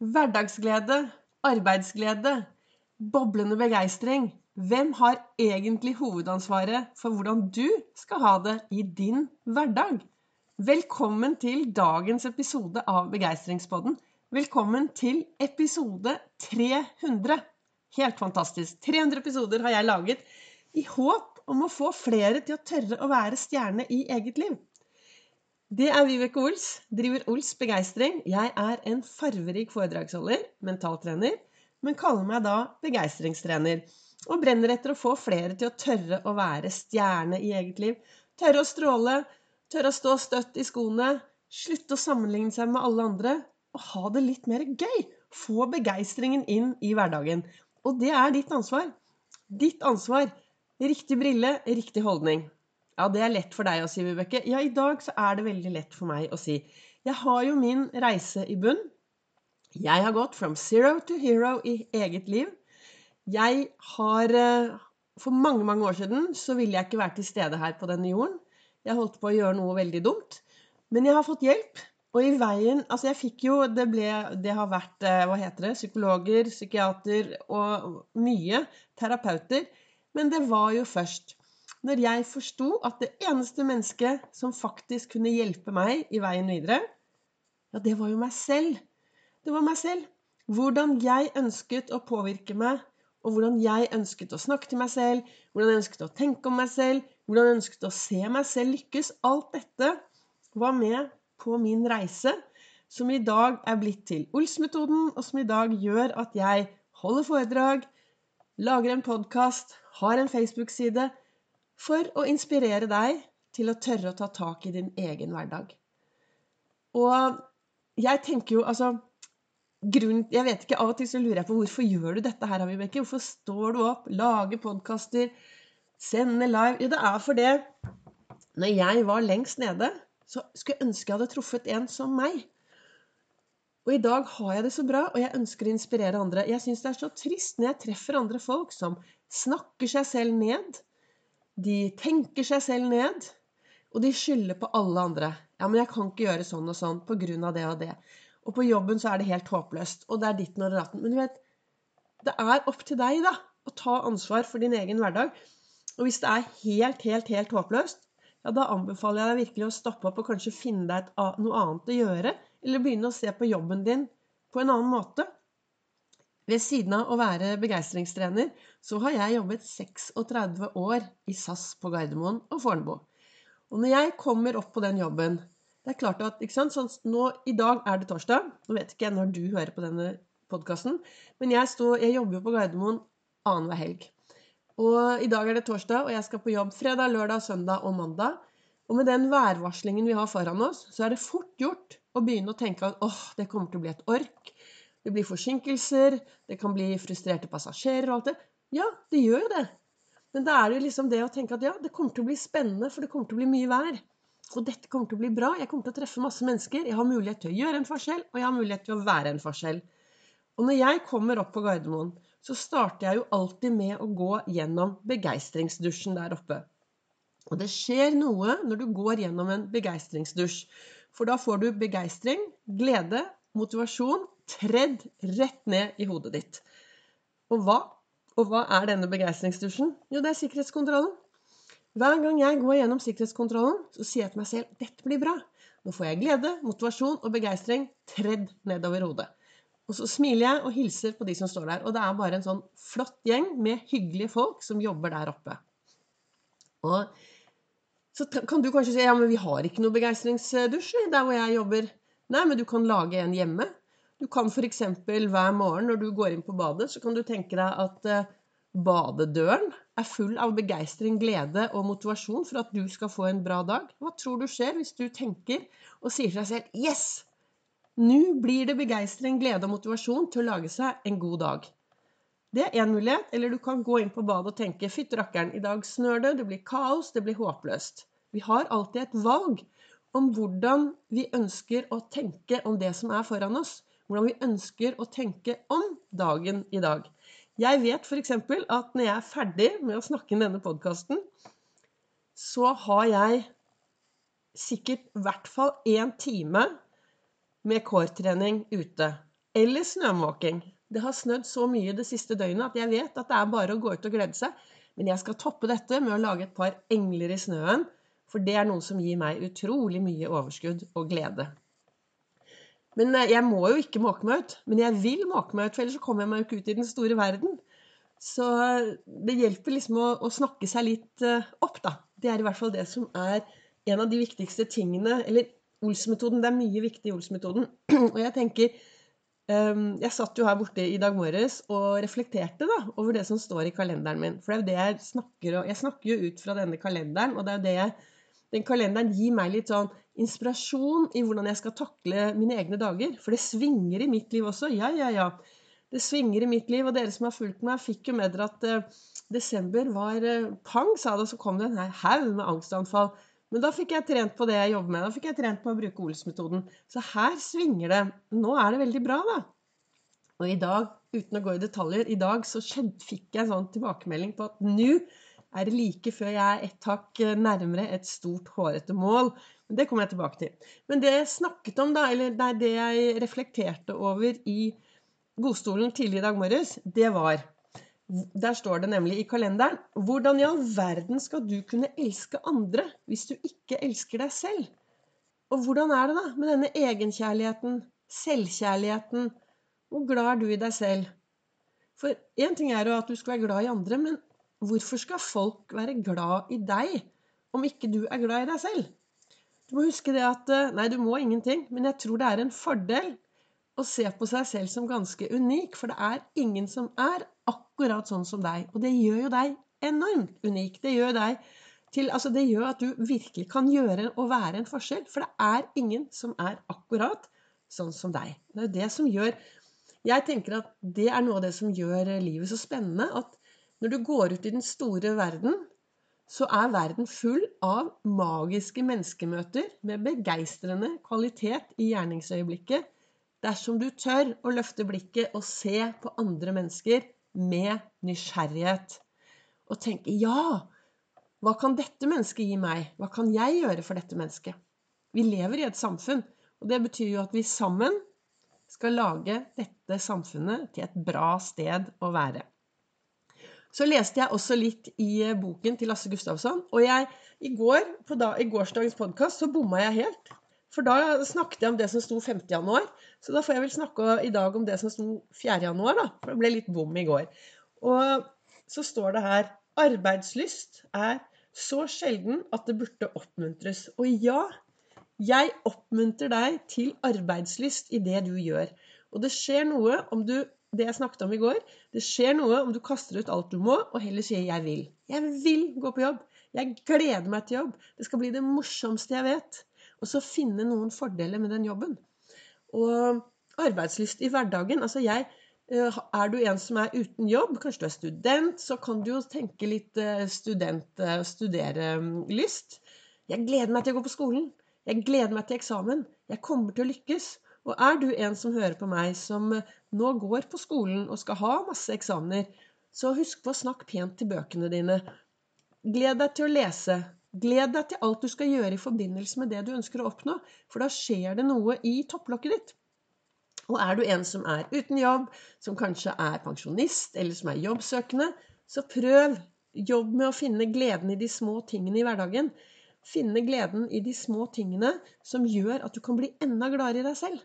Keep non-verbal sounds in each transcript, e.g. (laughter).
Hverdagsglede, arbeidsglede, boblende begeistring. Hvem har egentlig hovedansvaret for hvordan du skal ha det i din hverdag? Velkommen til dagens episode av Begeistringspodden. Velkommen til episode 300. Helt fantastisk. 300 episoder har jeg laget i håp om å få flere til å tørre å være stjerne i eget liv. Det er Vibeke Ols, driver Ols Begeistring. Jeg er en farverik foredragsholder, mentaltrener, men kaller meg da begeistringstrener. Og brenner etter å få flere til å tørre å være stjerne i eget liv. Tørre å stråle, tørre å stå støtt i skoene, slutte å sammenligne seg med alle andre, og ha det litt mer gøy. Få begeistringen inn i hverdagen. Og det er ditt ansvar. Ditt ansvar. Riktig brille, riktig holdning. Ja, det er lett for deg å si, Vibeke. Ja, i dag så er det veldig lett for meg å si. Jeg har jo min reise i bunn. Jeg har gått from zero to hero i eget liv. Jeg har eh, For mange, mange år siden så ville jeg ikke vært til stede her på denne jorden. Jeg holdt på å gjøre noe veldig dumt. Men jeg har fått hjelp. Og i veien Altså, jeg fikk jo Det ble Det har vært eh, Hva heter det? Psykologer, psykiater og mye terapeuter. Men det var jo først når jeg forsto at det eneste mennesket som faktisk kunne hjelpe meg i veien videre, ja, det var jo meg selv. Det var meg selv. Hvordan jeg ønsket å påvirke meg, og hvordan jeg ønsket å snakke til meg selv, hvordan jeg ønsket å tenke om meg selv, hvordan jeg ønsket å se meg selv lykkes. Alt dette var med på min reise, som i dag er blitt til Ols-metoden, og som i dag gjør at jeg holder foredrag, lager en podkast, har en Facebook-side, for å inspirere deg til å tørre å ta tak i din egen hverdag. Og jeg tenker jo altså grunn, Jeg vet ikke, av og til så lurer jeg på hvorfor gjør du dette her, Vibeke? Hvorfor står du opp, lager podkaster, sender live? Jo, det er for det Når jeg var lengst nede, så skulle jeg ønske jeg hadde truffet en som meg. Og i dag har jeg det så bra, og jeg ønsker å inspirere andre. Jeg syns det er så trist når jeg treffer andre folk som snakker seg selv ned, de tenker seg selv ned, og de skylder på alle andre. Ja, men jeg kan ikke gjøre sånn og sånn på grunn av det og det. Og på jobben så er det helt håpløst. Og det er ditten og datten. Men du vet, det er opp til deg, da, å ta ansvar for din egen hverdag. Og hvis det er helt, helt, helt håpløst, ja, da anbefaler jeg deg virkelig å stoppe opp og kanskje finne deg et, noe annet å gjøre. Eller begynne å se på jobben din på en annen måte. Ved siden av å være begeistringstrener, så har jeg jobbet 36 år i SAS på Gardermoen og Fornebu. Og når jeg kommer opp på den jobben Det er klart at ikke sant, sånn, nå, I dag er det torsdag. Nå vet ikke jeg når du hører på denne podkasten, men jeg, stod, jeg, jobber jo på Gardermoen annenhver helg. Og i dag er det torsdag, og jeg skal på jobb fredag, lørdag, søndag og mandag. Og med den værvarslingen vi har foran oss, så er det fort gjort å begynne å tenke at åh, det kommer til å bli et ork. Det blir forsinkelser, det kan bli frustrerte passasjerer og alt det. Ja, det gjør jo det. Men da er det jo liksom det å tenke at ja, det kommer til å bli spennende, for det kommer til å bli mye vær. Og dette kommer til å bli bra. Jeg kommer til å treffe masse mennesker. Jeg har mulighet til å gjøre en forskjell, og jeg har mulighet til å være en forskjell. Og når jeg kommer opp på Gardermoen, så starter jeg jo alltid med å gå gjennom begeistringsdusjen der oppe. Og det skjer noe når du går gjennom en begeistringsdusj. For da får du begeistring, glede, motivasjon tredd rett ned i hodet ditt. Og hva? Og hva er denne begeistringsdusjen? Jo, det er sikkerhetskontrollen. Hver gang jeg går gjennom sikkerhetskontrollen, så sier jeg til meg selv dette blir bra. Nå får jeg glede, motivasjon og begeistring tredd nedover hodet. Og så smiler jeg og hilser på de som står der. Og det er bare en sånn flott gjeng med hyggelige folk som jobber der oppe. Og så kan du kanskje si ja, men vi har ikke noe begeistringsdusj der hvor jeg jobber. Nei, men du kan lage en hjemme. Du kan f.eks. hver morgen når du går inn på badet, så kan du tenke deg at eh, badedøren er full av begeistring, glede og motivasjon for at du skal få en bra dag. Hva tror du skjer hvis du tenker og sier til deg selv Yes! Nå blir det begeistring, glede og motivasjon til å lage seg en god dag. Det er én mulighet. Eller du kan gå inn på badet og tenke Fytti rakkeren, i dag snør det, det blir kaos, det blir håpløst. Vi har alltid et valg om hvordan vi ønsker å tenke om det som er foran oss hvordan vi ønsker å tenke om dagen i dag. Jeg vet f.eks. at når jeg er ferdig med å snakke inn denne podkasten, så har jeg sikkert i hvert fall én time med core-trening ute. eller snømåking. Det har snødd så mye det siste døgnet at jeg vet at det er bare å gå ut og glede seg. Men jeg skal toppe dette med å lage et par engler i snøen, for det er noe som gir meg utrolig mye overskudd og glede. Men eh, jeg må jo ikke måke meg ut. Men jeg vil måke meg ut, for ellers så kommer jeg meg jo ikke ut i den store verden. Så eh, det hjelper liksom å, å snakke seg litt uh, opp, da. Det er i hvert fall det som er en av de viktigste tingene. Eller Ols-metoden. Det er mye viktig i Ols-metoden. (clears throat) og jeg tenker um, Jeg satt jo her borte i dag morges og reflekterte da, over det som står i kalenderen min. For det er jo det jeg snakker om. Jeg snakker jo ut fra denne kalenderen, og det er jo det jeg den kalenderen gir meg litt sånn inspirasjon i hvordan jeg skal takle mine egne dager. For det svinger i mitt liv også. Ja, ja, ja. Det svinger i mitt liv. Og dere som har fulgt meg, fikk jo med dere at eh, desember var eh, pang, sa det, og så kom det en haug med angstanfall. Men da fikk jeg trent på det jeg jobber med. Da fikk jeg trent på å bruke Ols-metoden. Så her svinger det. Nå er det veldig bra, da. Og i dag, uten å gå i detaljer, i dag så fikk jeg en sånn tilbakemelding på at nå er det like før jeg er ett hakk nærmere et stort, hårete mål. Det kommer jeg tilbake til. Men det jeg snakket om, da, eller nei, det jeg reflekterte over i godstolen tidlig i dag morges, det var Der står det nemlig i kalenderen Hvordan i all verden skal du kunne elske andre hvis du ikke elsker deg selv? Og hvordan er det da med denne egenkjærligheten, selvkjærligheten? Hvor glad er du i deg selv? For én ting er jo at du skal være glad i andre, men Hvorfor skal folk være glad i deg om ikke du er glad i deg selv? Du må huske det at eh, Nei, du må ingenting, men jeg tror det er en fordel å se på seg selv som ganske unik, for det er ingen som er akkurat sånn som deg. Og det gjør jo deg enormt unik. Det gjør deg til Altså, det gjør at du virkelig kan gjøre og være en forskjell, for det er ingen som er akkurat sånn som deg. Det er jo det som gjør Jeg tenker at det er noe av det som gjør livet så spennende. at når du går ut i den store verden, så er verden full av magiske menneskemøter med begeistrende kvalitet i gjerningsøyeblikket dersom du tør å løfte blikket og se på andre mennesker med nysgjerrighet. Og tenke ja, hva kan dette mennesket gi meg? Hva kan jeg gjøre for dette mennesket? Vi lever i et samfunn, og det betyr jo at vi sammen skal lage dette samfunnet til et bra sted å være. Så leste jeg også litt i eh, boken til Lasse Gustavsson. Og jeg, i, går, da, i gårsdagens podkast så bomma jeg helt. For da snakket jeg om det som sto 5. januar. Så da får jeg vel snakke i dag om det som sto 4. januar, da. For det ble litt bom i går. Og så står det her Arbeidslyst er så sjelden at det burde oppmuntres. Og ja, jeg oppmuntrer deg til arbeidslyst i det du gjør. Og det skjer noe om du det jeg snakket om i går. Det skjer noe om du kaster ut alt du må, og heller sier 'jeg vil'. Jeg vil gå på jobb. Jeg gleder meg til jobb. Det skal bli det morsomste jeg vet. Og så finne noen fordeler med den jobben. Og arbeidslyst i hverdagen. Altså jeg eh, Er du en som er uten jobb, kanskje du er student, så kan du jo tenke litt eh, student, eh, studerelyst. Jeg gleder meg til å gå på skolen. Jeg gleder meg til eksamen. Jeg kommer til å lykkes. Og er du en som hører på meg, som nå går på skolen og skal ha masse eksamener, så husk på å snakke pent til bøkene dine. Gled deg til å lese. Gled deg til alt du skal gjøre i forbindelse med det du ønsker å oppnå, for da skjer det noe i topplokket ditt. Og er du en som er uten jobb, som kanskje er pensjonist, eller som er jobbsøkende, så prøv. Jobb med å finne gleden i de små tingene i hverdagen. Finne gleden i de små tingene som gjør at du kan bli enda gladere i deg selv.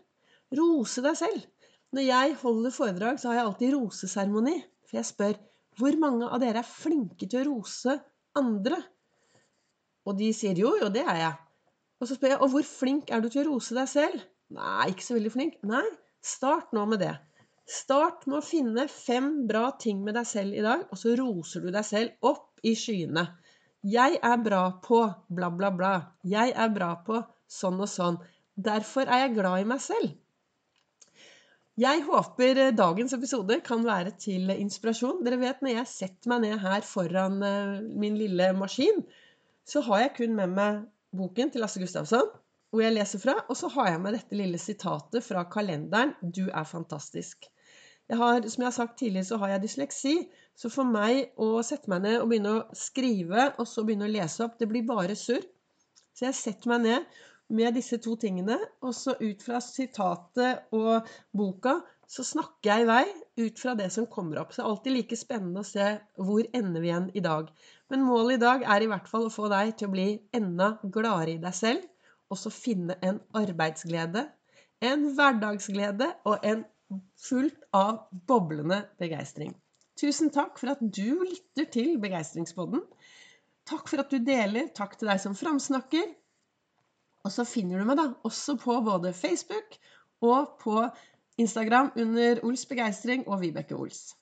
Rose deg selv. Når jeg holder foredrag, så har jeg alltid roseseremoni. For jeg spør hvor mange av dere er flinke til å rose andre? Og de sier jo, jo, det er jeg. Og så spør jeg og hvor flink er du til å rose deg selv? Nei, ikke så veldig flink. Nei, start nå med det. Start med å finne fem bra ting med deg selv i dag, og så roser du deg selv opp i skyene. Jeg er bra på bla, bla, bla. Jeg er bra på sånn og sånn. Derfor er jeg glad i meg selv. Jeg håper dagens episode kan være til inspirasjon. Dere vet når jeg setter meg ned her foran eh, min lille maskin, så har jeg kun med meg boken til Lasse Gustavsson, hvor jeg leser fra, og så har jeg med dette lille sitatet fra kalenderen 'Du er fantastisk'. Jeg har, som jeg har sagt tidligere, så har jeg dysleksi. Så for meg å sette meg ned og begynne å skrive, og så begynne å lese opp, det blir bare surr. Så jeg setter meg ned med disse to tingene, og så ut fra sitatet og boka så snakker jeg i vei ut fra det som kommer opp. Så det er alltid like spennende å se hvor ender vi igjen i dag. Men målet i dag er i hvert fall å få deg til å bli enda gladere i deg selv, og så finne en arbeidsglede, en hverdagsglede og en fullt av boblende begeistring. Tusen takk for at du lytter til Begeistringspodden. Takk for at du deler. Takk til deg som framsnakker. Og så finner du meg da også på både Facebook og på Instagram under Ols begeistring og Vibeke Ols.